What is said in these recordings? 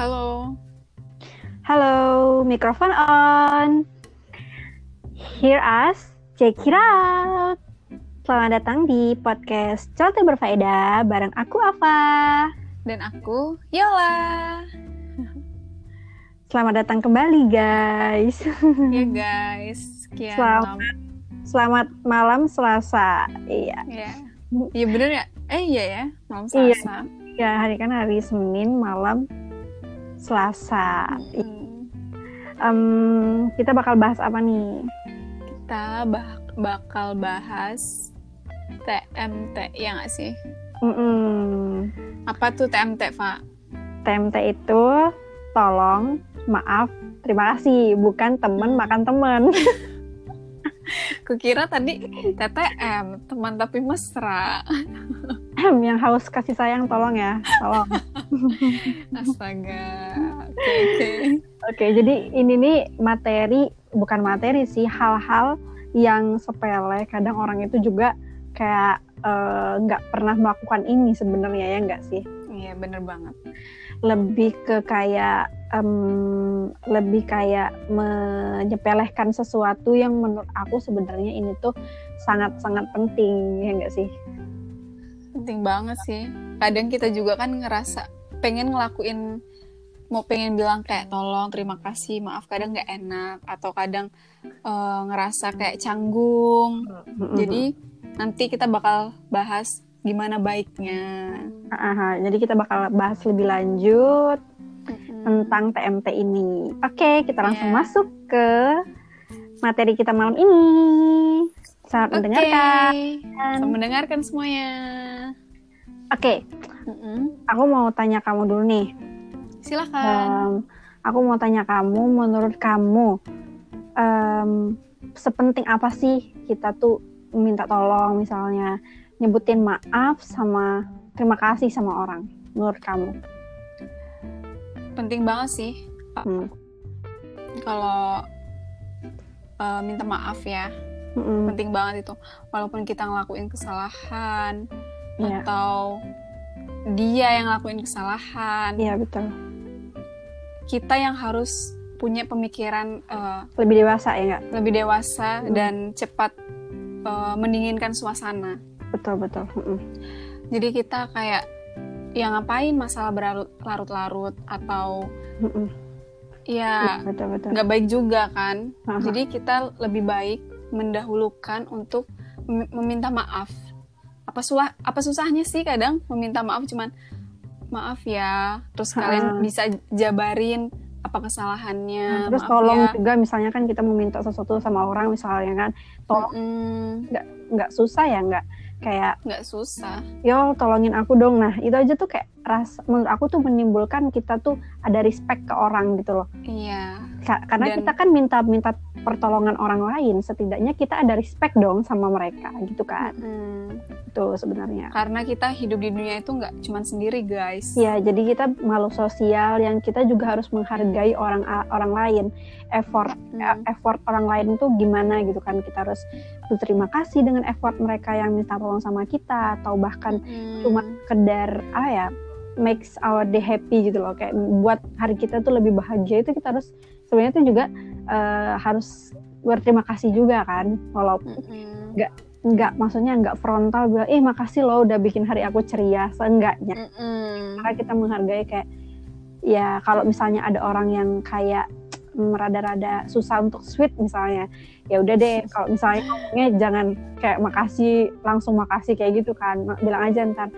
Halo. Halo, mikrofon on. Hear us, check it out. Selamat datang di podcast Celote Berfaedah bareng aku Ava. Dan aku Yola. Selamat datang kembali guys. ya guys, sekian Selamat, malam. selamat malam Selasa. Iya. Ya. Iya bener ya? Eh iya ya, malam Iya. Selasa. Ya, hari kan hari Senin malam Selasa. Mm. Em, kita bakal bahas apa nih? Kita bak- bakal bahas TMT, ya nggak sih? Mm-mm. Apa tuh TMT, Pak? TMT itu tolong, maaf, terima kasih, bukan temen makan temen. Kukira tadi TTM, teman tapi mesra. yang haus kasih sayang tolong ya, tolong. Astaga. Oke, oke. Oke, jadi ini nih materi bukan materi sih, hal-hal yang sepele. Kadang orang itu juga kayak eh, nggak pernah melakukan ini sebenarnya ya nggak sih? Iya, bener banget. Lebih ke kayak em, lebih kayak menyepelehkan sesuatu yang menurut aku sebenarnya ini tuh sangat-sangat penting ya nggak sih? Penting banget sih. Kadang kita juga kan ngerasa pengen ngelakuin mau pengen bilang kayak tolong, terima kasih, maaf kadang nggak enak atau kadang eh, ngerasa kayak canggung. Jadi nanti kita bakal bahas gimana baiknya. Aha, jadi kita bakal bahas lebih lanjut tentang TMT ini. Oke, kita langsung Iya. masuk ke materi kita malam ini. Selamat Oke. mendengarkan. Selamat mendengarkan semuanya. Oke, Mm-mm. aku mau tanya kamu dulu nih. Silakan. Em, aku mau tanya kamu, menurut kamu em, sepenting apa sih kita tuh minta tolong misalnya nyebutin maaf sama terima kasih sama orang menurut kamu? Penting banget sih Hmm. kalau eh, minta maaf ya. Mm-mm. penting banget itu walaupun kita ngelakuin kesalahan Iya. atau dia yang ngelakuin kesalahan Iya betul. kita yang harus punya pemikiran eh, Lebih dewasa ya nggak? lebih dewasa Hmm. dan cepat eh, mendinginkan suasana Betul betul. Mm-mm. jadi kita kayak ya ngapain masalah berlarut-larut atau Mm-mm. ya Iya, nggak baik juga kan Aha. jadi kita lebih baik mendahulukan untuk mem- meminta maaf apa susah apa susahnya sih kadang meminta maaf cuman maaf ya terus kalian bisa jabarin apa kesalahannya Nah, terus maaf tolong ya. juga misalnya kan kita mau minta sesuatu sama orang misalnya kan tolong Mm-mm, nggak susah ya nggak kayak nggak susah. Yo tolongin aku dong. Nah itu aja tuh kayak ras menurut aku tuh menimbulkan kita tuh ada respect ke orang gitu loh. Iya. Ka- karena Dan- kita kan minta minta pertolongan orang lain setidaknya kita ada respect dong sama mereka gitu kan. Mm, itu sebenarnya. Karena kita hidup di dunia itu nggak cuman sendiri guys. Ya jadi kita makhluk sosial yang kita juga harus menghargai orang orang lain. Effort Mm, effort orang lain tuh gimana gitu kan. Kita harus berterima kasih dengan effort mereka yang minta tolong sama kita atau bahkan mm, cuma sekedar ah ya makes our day happy gitu loh. Kayak buat hari kita tuh lebih bahagia itu kita harus sebenarnya tuh juga eh, harus berterima kasih juga kan walaupun mm-mm, nggak maksudnya nggak frontal bilang eh makasih loh udah bikin hari aku ceria seenggaknya. Mm-mm. karena kita menghargai kayak ya kalau misalnya ada orang yang kayak mm, rada-rada susah untuk sweet misalnya ya udah deh kalau misalnya ngomongnya jangan kayak makasih langsung makasih kayak gitu kan bilang aja ntar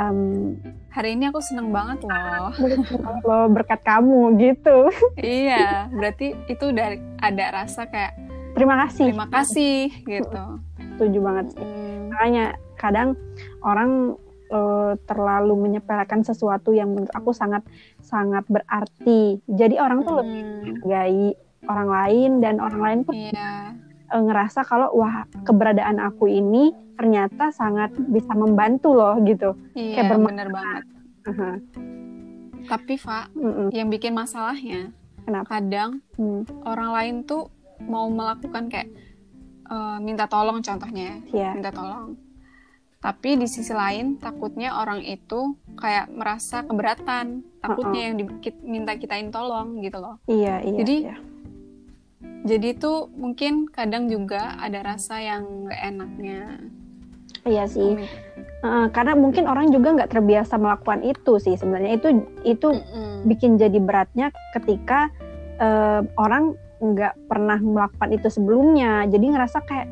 em, hari ini aku seneng banget loh. Lo berkat kamu gitu. Iya berarti itu udah ada rasa kayak terima kasih. Terima kasih gitu setuju banget sih. Mm, makanya kadang orang eh, terlalu menyepelekan sesuatu yang menurut aku sangat sangat berarti jadi orang tuh lebih mm, menghargai orang lain dan orang lain pun iya eh, ngerasa kalau wah keberadaan aku ini ternyata sangat bisa membantu loh gitu. iya Kayak bener banget Aha. tapi Fa Mm-mm. yang bikin masalahnya Kenapa? kadang Hmm. orang lain tuh mau melakukan kayak eh, minta tolong contohnya ya Iya. minta tolong tapi di sisi lain takutnya orang itu kayak merasa keberatan takutnya yang di- ki- minta kitain tolong gitu loh Iya, iya. Jadi, iya. jadi tuh mungkin kadang juga ada rasa yang gak enaknya Iya sih. Heeh, karena mungkin orang juga nggak terbiasa melakukan itu sih sebenarnya itu itu Mm-mm. bikin jadi beratnya ketika eh, orang nggak pernah melakukan itu sebelumnya. Jadi ngerasa kayak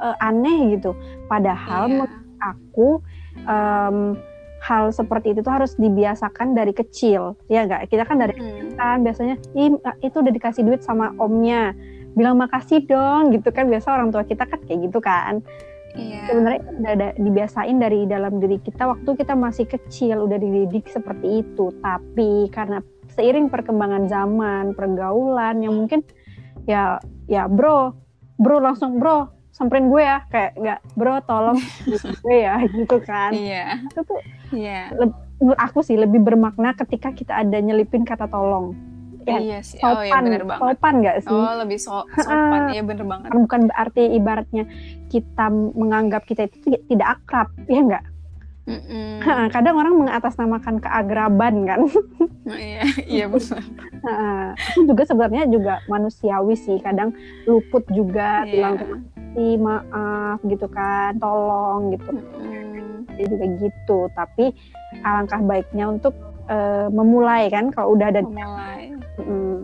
eh, aneh gitu. Padahal Iya. menurut aku em, hal seperti itu tuh harus dibiasakan dari kecil. Ya nggak? Kita kan dari Mm. kan biasanya Ih, itu udah dikasih duit sama omnya. Bilang makasih dong gitu kan. Biasa orang tua kita kan kayak gitu kan. Iya. sebenarnya udah ada dibiasain dari dalam diri kita waktu kita masih kecil udah dididik seperti itu. Tapi karena seiring perkembangan zaman pergaulan yang mungkin ya ya bro bro langsung bro samperin gue ya kayak nggak bro tolong gue ya gitu kan Iya. itu tuh Iya. menurut aku sih lebih bermakna ketika kita ada nyelipin kata tolong ya Iya sih. Oh iya sopan bener banget. sopan nggak sih Oh lebih so sopan. Iya bener banget. Bukan berarti ibaratnya kita menganggap kita itu ti- tidak akrab ya enggak Mm-mm. kadang orang mengatasnamakan keagraban kan Iya. Iya bener. Ha, itu juga sebenarnya juga manusiawi sih kadang luput juga Iya. bilang maaf gitu kan tolong gitu Mm-mm. Dia juga gitu tapi alangkah baiknya untuk eh, memulai kan kalau udah ada Memulai mm,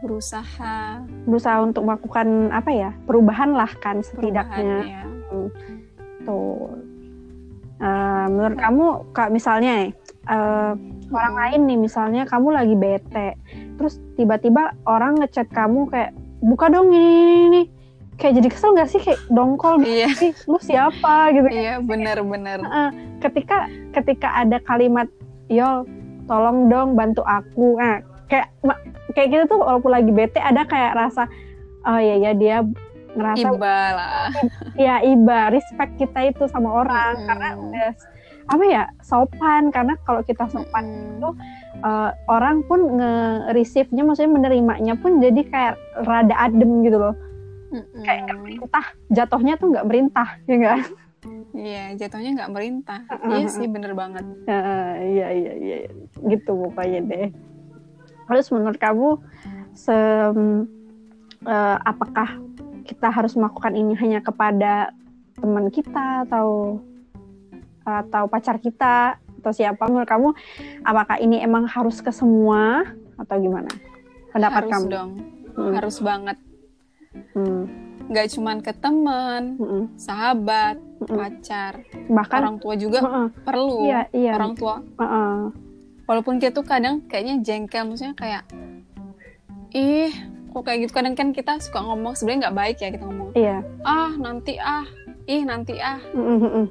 berusaha berusaha untuk melakukan apa ya perubahan lah kan setidaknya perubahan, ya. Tuh. Menurut kamu kak misalnya eh, orang Mm. lain nih misalnya kamu lagi bete, terus tiba-tiba orang ngechat kamu kayak buka dong ini ini, ini. kayak jadi kesel gak sih kayak dongkol gitu Iya. sih, lu siapa gitu. Iya bener-bener. Heeh. ketika ketika ada kalimat yol tolong dong bantu aku, nah, kayak kayak gitu tuh walaupun lagi bete ada kayak rasa oh iya ya dia ngerasa Iba lah. ya iba respect kita itu sama orang Mm-mm. karena udah apa ya sopan karena kalau kita sopan Mm-mm. eh, orang pun nge-receive-nya maksudnya menerimanya pun jadi kayak rada adem gitu loh Mm-mm. kayak nggak merintah jatuhnya tuh nggak merintah ya enggak Iya jatuhnya nggak merintah. Iya sih bener banget. iya iya iya gitu pokoknya deh terus menurut kamu se eh, apakah kita harus melakukan ini hanya kepada teman kita atau atau pacar kita atau siapa menurut kamu apakah ini emang harus ke semua atau gimana? Pendapat Harus kamu. dong. Hmm, Harus banget. hmm, Nggak cuman ke teman, hmm, sahabat, hmm. pacar, bahkan orang tua juga Heeh, perlu. iya iya. Orang tua. Heeh. walaupun kita tuh kadang kayaknya jengkel maksudnya kayak ih kok kayak gitu? Kadang kan kita suka ngomong sebenarnya nggak baik ya kita ngomong. Iya. Ah nanti ah. Ih nanti ah. Mm, mm, mm.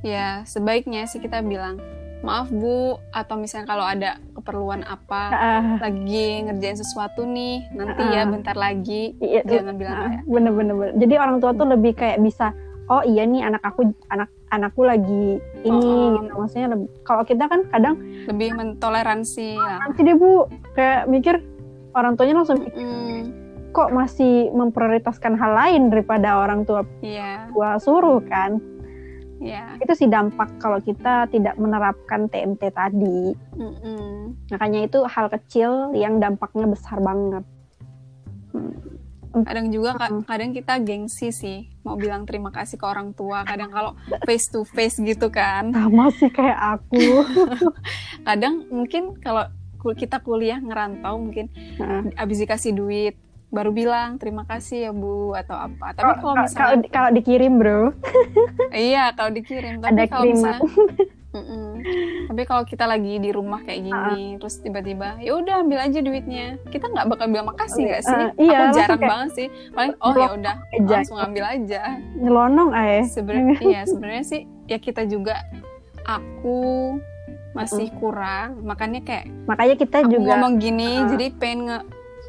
Ya sebaiknya sih kita bilang maaf bu atau misalnya kalau ada keperluan apa Ah, lagi ngerjain sesuatu nih nanti ya Ah. bentar lagi. Iya jangan bilang Ah, kayak bener bener bener. Jadi orang tua tuh lebih kayak bisa oh iya nih anak aku anak anakku lagi ini Oh, oh. gitu. Maksudnya lebih- kalau kita kan kadang lebih mentoleransi lah nanti deh bu. Kayak mikir orang tuanya langsung Mm, kok masih memprioritaskan hal lain daripada orang tua iya. gua suruh kan iya itu sih dampak kalau kita tidak menerapkan TMT tadi. Mm-mm. makanya itu hal kecil yang dampaknya besar banget. Kadang juga ka- kadang kita gengsi sih mau bilang terima kasih ke orang tua. Kadang kalau face to face gitu kan. Sama sih kayak aku. Kadang mungkin kalau kita kuliah ngerantau mungkin Nah. abis dikasih duit baru bilang terima kasih ya bu atau apa. Tapi kalau kalau kalau misalnya kalau dikirim bro. Iya kalau dikirim. Tapi ada kalau kiriman. misalnya Mm-mm. tapi kalau kita lagi di rumah kayak gini terus tiba-tiba ya udah ambil aja duitnya. Kita nggak bakal bilang makasih nggak sih? Uh, iya, aku jarang kayak banget sih. Paling oh ya udah langsung ambil aja. Nyelonong aja. Sebenarnya iya sebenarnya sih ya kita juga aku masih kurang makanya kayak makanya kita aku juga ngomong gini uh. jadi pengen nge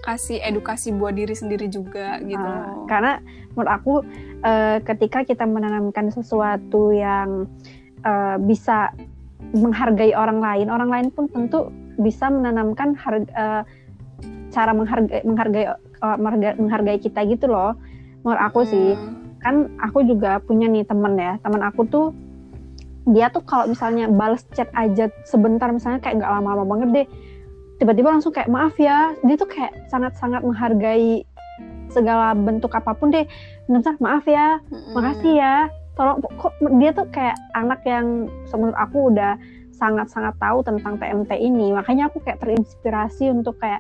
kasih edukasi buat diri sendiri juga gitu loh. karena menurut aku eh, ketika kita menanamkan sesuatu yang eh, bisa menghargai orang lain orang lain pun tentu bisa menanamkan harga, eh, cara menghargai menghargai eh, menghargai, kita gitu loh. Menurut aku sih Hmm, kan aku juga punya nih temen ya. Teman aku tuh dia tuh kalau misalnya balas chat aja sebentar misalnya kayak nggak lama-lama banget deh tiba-tiba langsung kayak maaf ya. Dia tuh kayak sangat-sangat menghargai segala bentuk apa pun deh. Bentar maaf ya makasih ya. Tolong kok dia tuh kayak anak yang menurut aku udah sangat-sangat tahu tentang TMT ini. Makanya aku kayak terinspirasi untuk kayak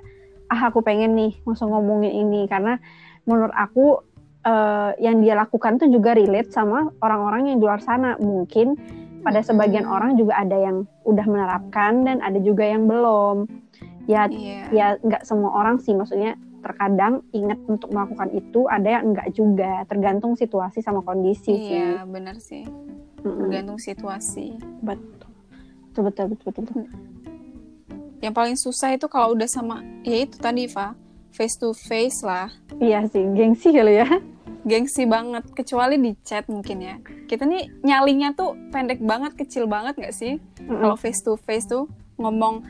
ah aku pengen nih langsung ngomongin ini. Karena menurut aku uh, yang dia lakukan tuh juga relate sama orang-orang yang di luar sana. Mungkin pada sebagian hmm. orang juga ada yang udah menerapkan dan ada juga yang belum. Ya yeah. ya nggak semua orang sih. Maksudnya terkadang ingat untuk melakukan itu ada yang enggak juga. Tergantung situasi sama kondisi iya, sih. iya benar sih. Tergantung situasi. Betul. Betul betul betul, betul. yang paling susah itu kalau udah sama ya itu tadi Fa. Face to face lah. Iya sih gengsi kali ya gengsi banget kecuali di chat mungkin ya kita nih nyalinya tuh pendek banget kecil banget nggak sih mm -hmm. kalau face to face tuh ngomong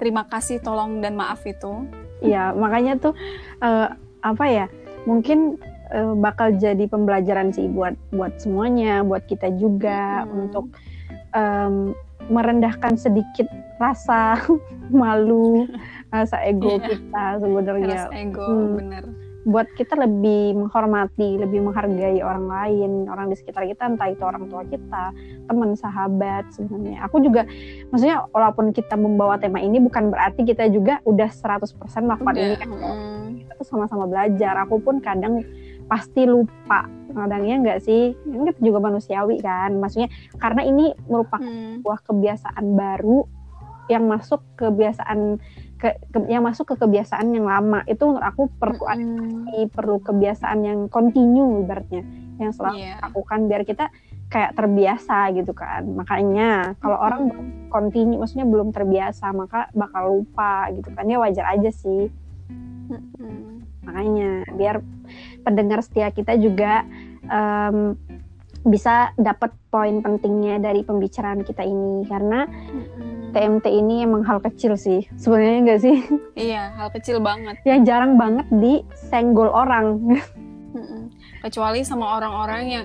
terima kasih tolong dan maaf itu Iya, makanya tuh uh, apa ya? Mungkin uh, bakal jadi pembelajaran sih buat buat semuanya, buat kita juga hmm. untuk um, merendahkan sedikit rasa malu, rasa ego yeah. kita sebenarnya. Rasa ego, hmm. bener buat kita lebih menghormati, lebih menghargai orang lain, orang di sekitar kita, entah itu orang tua kita, teman, sahabat sebenarnya. Aku juga, maksudnya walaupun kita membawa tema ini bukan berarti kita juga udah 100% melakukan ini kan. Hmm. Kita tuh sama-sama belajar. Aku pun kadang pasti lupa kadangnya enggak sih ini kita juga manusiawi kan maksudnya karena ini merupakan hmm. sebuah kebiasaan baru yang masuk kebiasaan ke, ke yang masuk ke kebiasaan yang lama. Itu menurut aku perlu mm. perlu kebiasaan yang kontinu ibaratnya yang selalu yeah. lakukan biar kita kayak terbiasa gitu kan. Makanya kalau orang kontinu maksudnya belum terbiasa maka bakal lupa gitu kan. Ya wajar aja sih. Makanya biar pendengar setia kita juga um, bisa dapat poin pentingnya dari pembicaraan kita ini. Karena. TMT ini emang hal kecil sih. Sebenarnya enggak sih? Iya hal kecil banget. Yang jarang banget disenggol orang. Kecuali sama orang-orang yang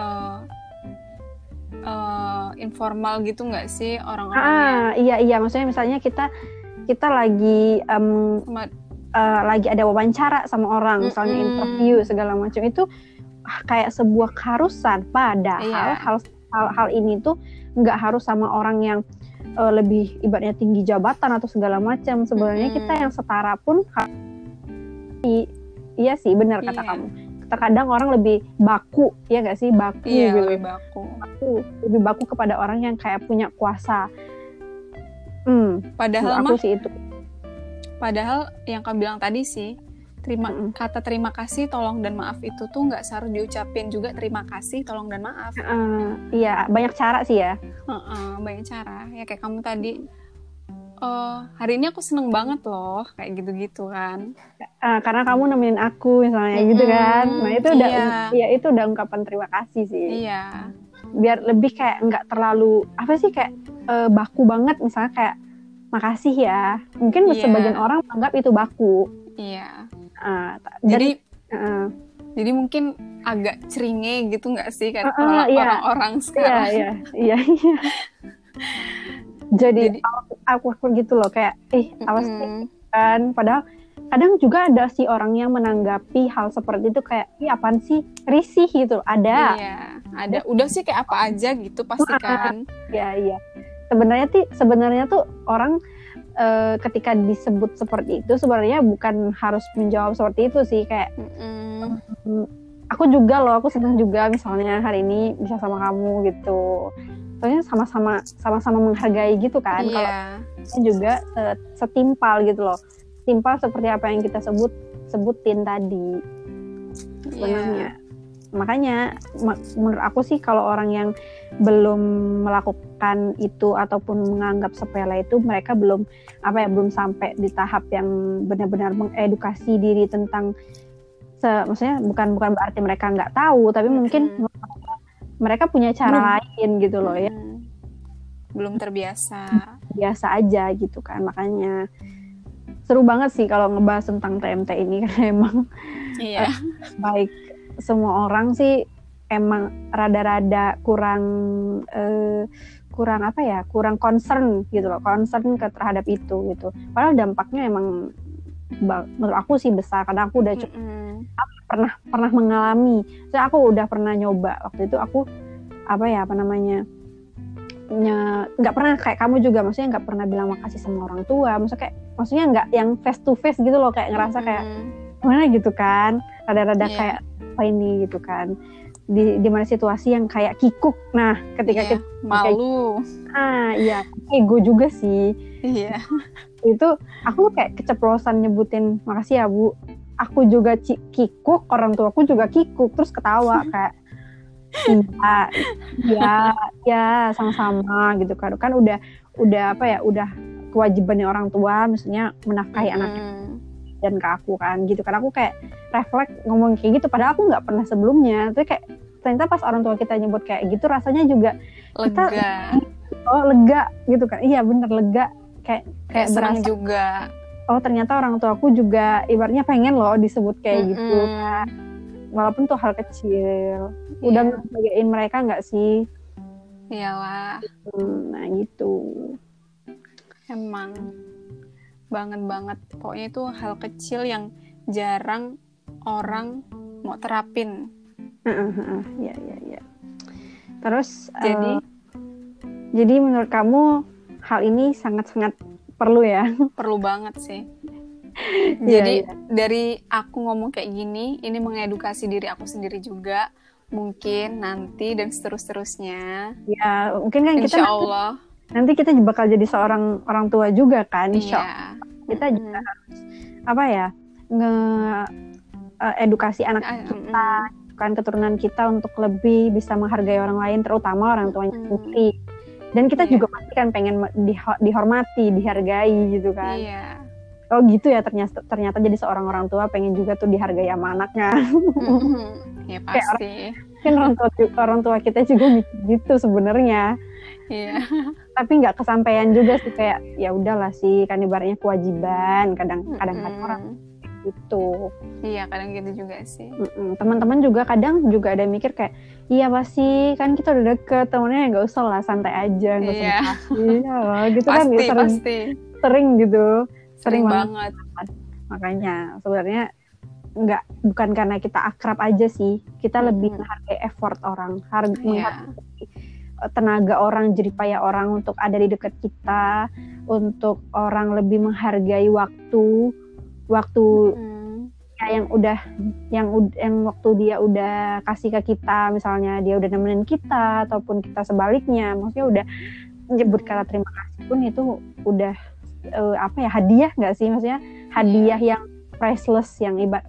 uh, uh, informal gitu nggak sih orang-orang ah yang... iya iya. Maksudnya misalnya kita kita lagi um, uh, lagi ada wawancara sama orang misalnya -hmm. interview segala macam itu kayak sebuah keharusan. Padahal iya. hal hal hal ini tuh nggak harus sama orang yang uh, lebih ibaratnya tinggi jabatan atau segala macam. Sebenarnya hmm. kita yang setara pun iya sih benar kata iya. kamu. Terkadang orang lebih baku ya gak sih? Baku iya, gitu. lebih baku. baku lebih baku kepada orang yang kayak punya kuasa. Hmm. Padahal aku sih itu. padahal yang kamu bilang tadi sih terima mm. kata terima kasih tolong dan maaf itu tuh nggak seharus diucapin juga terima kasih tolong dan maaf. Uh, iya banyak cara sih ya. Uh, uh, banyak cara. Ya kayak kamu tadi uh, hari ini aku seneng banget loh kayak gitu-gitu kan. Uh, karena kamu nemenin aku misalnya hmm, gitu kan. Nah itu udah iya. ya itu udah ungkapan terima kasih sih. Iya. Biar lebih kayak nggak terlalu apa sih kayak uh, baku banget. Misalnya kayak makasih ya. Mungkin yeah. sebagian orang menganggap itu baku. Iya Uh, jadi uh, jadi mungkin agak ceringe gitu nggak sih kan uh, uh, iya. orang-orang iya, sekarang? Iya iya iya. jadi, jadi aku, aku gitu loh kayak eh awas mm kan. Padahal kadang juga ada sih orang yang menanggapi hal seperti itu kayak ih apaan sih? Risih gitu. Ada. Iya ada. Udah sih kayak apa aja gitu pasti kan. Iya iya. Sebenarnya tuh sebenarnya tuh orang uh, ketika disebut seperti itu sebenarnya bukan harus menjawab seperti itu sih kayak mm aku juga loh aku senang juga misalnya hari ini bisa sama kamu gitu. Soalnya sama-sama sama-sama menghargai gitu kan yeah. kalau juga uh, setimpal gitu loh. Timpal seperti apa yang kita sebut sebutin tadi. Sebenarnya. yeah makanya menurut aku sih kalau orang yang belum melakukan itu ataupun menganggap sepele itu mereka belum apa ya belum sampai di tahap yang benar-benar mengedukasi diri tentang se, maksudnya bukan bukan berarti mereka nggak tahu tapi mungkin mereka punya cara belum. lain gitu loh ya. Belum terbiasa. Biasa aja gitu kan makanya seru banget sih kalau ngebahas tentang TMT ini karena emang iya. baik semua orang sih emang rada-rada kurang eh, kurang apa ya kurang concern gitu loh concern ke terhadap itu gitu padahal dampaknya emang menurut aku sih besar karena aku udah cukup mm -hmm. pernah pernah mengalami saya aku udah pernah nyoba waktu itu aku apa ya apa namanya nggak pernah kayak kamu juga maksudnya nggak pernah bilang makasih sama orang tua maksudnya kayak maksudnya nggak yang face to face gitu loh kayak ngerasa kayak mana gitu kan rada-rada yeah. kayak apa ini gitu kan. Di di mana situasi yang kayak kikuk. Nah ketika yeah, kita malu. Kayak, ah iya ego juga sih. Iya. Itu aku kayak keceplosan nyebutin makasih ya bu. Aku juga kikuk orang tua aku juga kikuk terus ketawa kayak iya ya ya sama-sama gitu kan. Kan udah udah apa ya udah kewajibannya orang tua misalnya menafkahi hmm. anaknya dan ke aku kan gitu. Kan aku kayak refleks ngomong kayak gitu padahal aku nggak pernah sebelumnya. Tapi kayak ternyata pas orang tua kita nyebut kayak gitu rasanya juga lega. Kita, oh lega gitu kan. Iya bener lega. Kayak kayak berasa juga. Oh ternyata orang tua aku juga ibaratnya pengen loh disebut kayak mm -hmm. gitu kan walaupun tuh hal kecil. Yeah. udah ngebahagiain mereka nggak sih? Iyalah. Hmm, nah gitu. Emang banget banget pokoknya itu hal kecil yang jarang orang mau terapin ya ya ya terus jadi uh, jadi menurut kamu hal ini sangat sangat perlu ya perlu banget sih Iya, Jadi yeah, dari aku ngomong kayak gini, ini mengedukasi diri aku sendiri juga. Mungkin nanti dan seterus-terusnya. Ya, mungkin kan Insya kita Allah. Nanti, kita bakal jadi seorang orang tua juga kan, Insya yeah. Kita mm -hmm. juga harus apa ya nge uh, edukasi anak uh, kita, mm. kan keturunan kita untuk lebih bisa menghargai orang lain, terutama orang tuanya mm. sendiri. Dan kita yeah. juga pasti kan pengen dihormati, dihargai gitu kan. Iya. Yeah oh gitu ya ternyata ternyata jadi seorang orang tua pengen juga tuh dihargai sama anaknya mm-hmm. ya pasti kan orang tua orang tua kita juga gitu sebenarnya iya tapi nggak kesampaian juga sih kayak ya udahlah sih kan ibaratnya kewajiban kadang kadang kadang mm-hmm. orang gitu iya kadang gitu juga sih teman-teman juga kadang juga ada mikir kayak iya pasti kan kita udah deket temennya nggak usah lah santai aja nggak usah iya. iya gitu pasti, kan sering, pasti. sering gitu sering banget. Makanya sebenarnya nggak bukan karena kita akrab aja sih, kita hmm. lebih menghargai effort orang, harga yeah. Tenaga orang, jerih payah orang untuk ada di dekat kita, untuk orang lebih menghargai waktu, waktu hmm. ya, yang udah yang yang waktu dia udah kasih ke kita, misalnya dia udah nemenin kita ataupun kita sebaliknya, maksudnya udah menyebut kata terima kasih pun itu udah uh, apa ya hadiah nggak sih maksudnya hadiah iya. yang priceless yang ibarat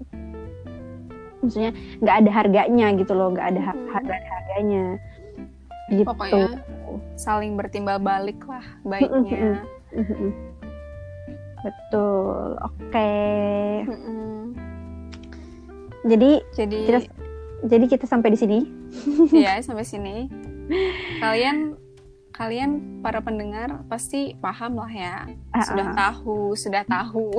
maksudnya nggak ada harganya gitu loh nggak ada hmm. harga harganya gitu. Pokoknya saling bertimbal balik lah baiknya. Betul oke. Okay. jadi jadi kita, jadi kita sampai di sini. Ya sampai sini. Kalian kalian para pendengar pasti paham lah ya. -uh. sudah tahu sudah tahu.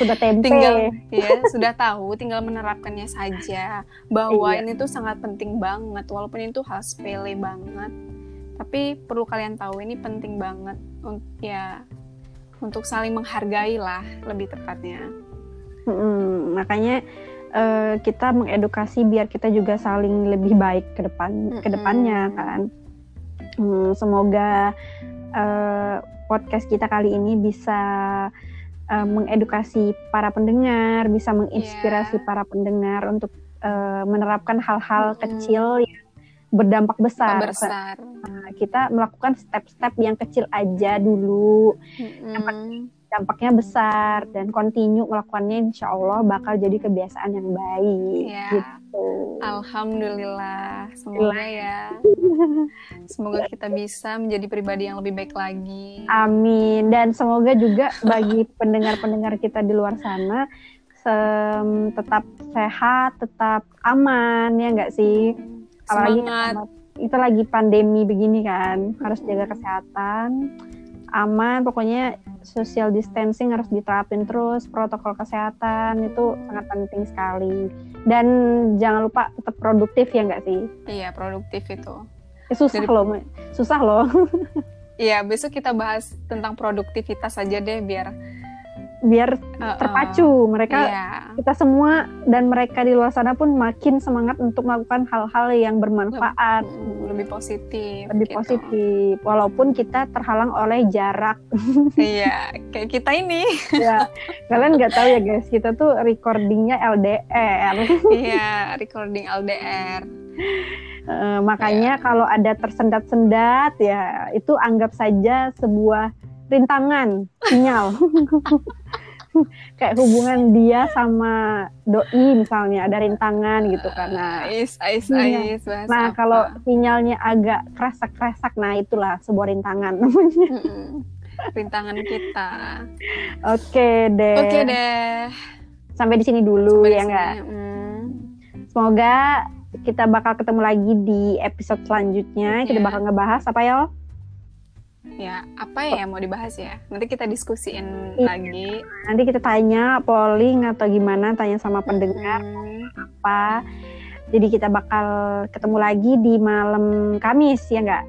Sudah tempe. Tinggal ya sudah tahu tinggal menerapkannya saja. Bahwa iya. ini tuh sangat penting banget walaupun itu hal sepele banget. Tapi perlu kalian tahu ini penting banget untuk ya untuk saling menghargai lah lebih tepatnya. Hmm, makanya uh, kita mengedukasi biar kita juga saling lebih baik ke depan mm -hmm. ke depannya kan Hmm, semoga uh, podcast kita kali ini bisa uh, mengedukasi para pendengar, bisa menginspirasi yeah. para pendengar untuk uh, menerapkan hal-hal mm -hmm. kecil yang berdampak besar. besar. Nah, kita melakukan step-step yang kecil aja dulu. Mm -hmm. Dampaknya besar dan continue melakukannya insya Allah bakal jadi kebiasaan yang baik. Yeah. Gitu. Alhamdulillah, semoga ya. Semoga kita bisa menjadi pribadi yang lebih baik lagi. Amin. Dan semoga juga bagi pendengar-pendengar kita di luar sana tetap sehat, tetap aman ya enggak sih? Apalagi Semangat. itu lagi pandemi begini kan, harus jaga kesehatan. Aman. Pokoknya social distancing harus diterapin terus. Protokol kesehatan itu sangat penting sekali. Dan jangan lupa tetap produktif ya nggak sih? Iya produktif itu. Eh, susah Jadi, loh susah loh. Iya besok kita bahas tentang produktivitas aja deh biar biar uh, terpacu. Mereka yeah. kita semua dan mereka di luar sana pun makin semangat untuk melakukan hal-hal yang bermanfaat. Lebih, lebih positif lebih gitu. positif. Walaupun kita terhalang oleh jarak. Iya kayak kita ini. Ya kalian nggak tahu ya guys kita tuh recordingnya LDR iya recording LDR uh, makanya yeah. kalau ada tersendat-sendat ya itu anggap saja sebuah rintangan sinyal. Kayak hubungan dia sama doi misalnya ada rintangan gitu karena ais ais ais nah kalau sinyalnya agak kresak kresak nah itulah sebuah rintangan. Namanya rintangan kita. Oke okay, deh. Oke okay, deh. Sampai di sini dulu sampai ya enggak mm. semoga kita bakal ketemu lagi di episode selanjutnya. Yeah. kita bakal ngebahas apa ya ya apa ya yang mau dibahas ya nanti kita diskusiin iya. lagi nanti kita tanya polling atau gimana tanya sama pendengar hmm. apa jadi kita bakal ketemu lagi di malam Kamis ya enggak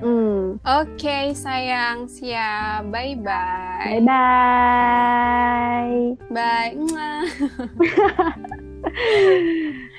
Hmm. Oke, okay, sayang. Siap. Bye-bye. Bye-bye. Bye. -bye. Bye.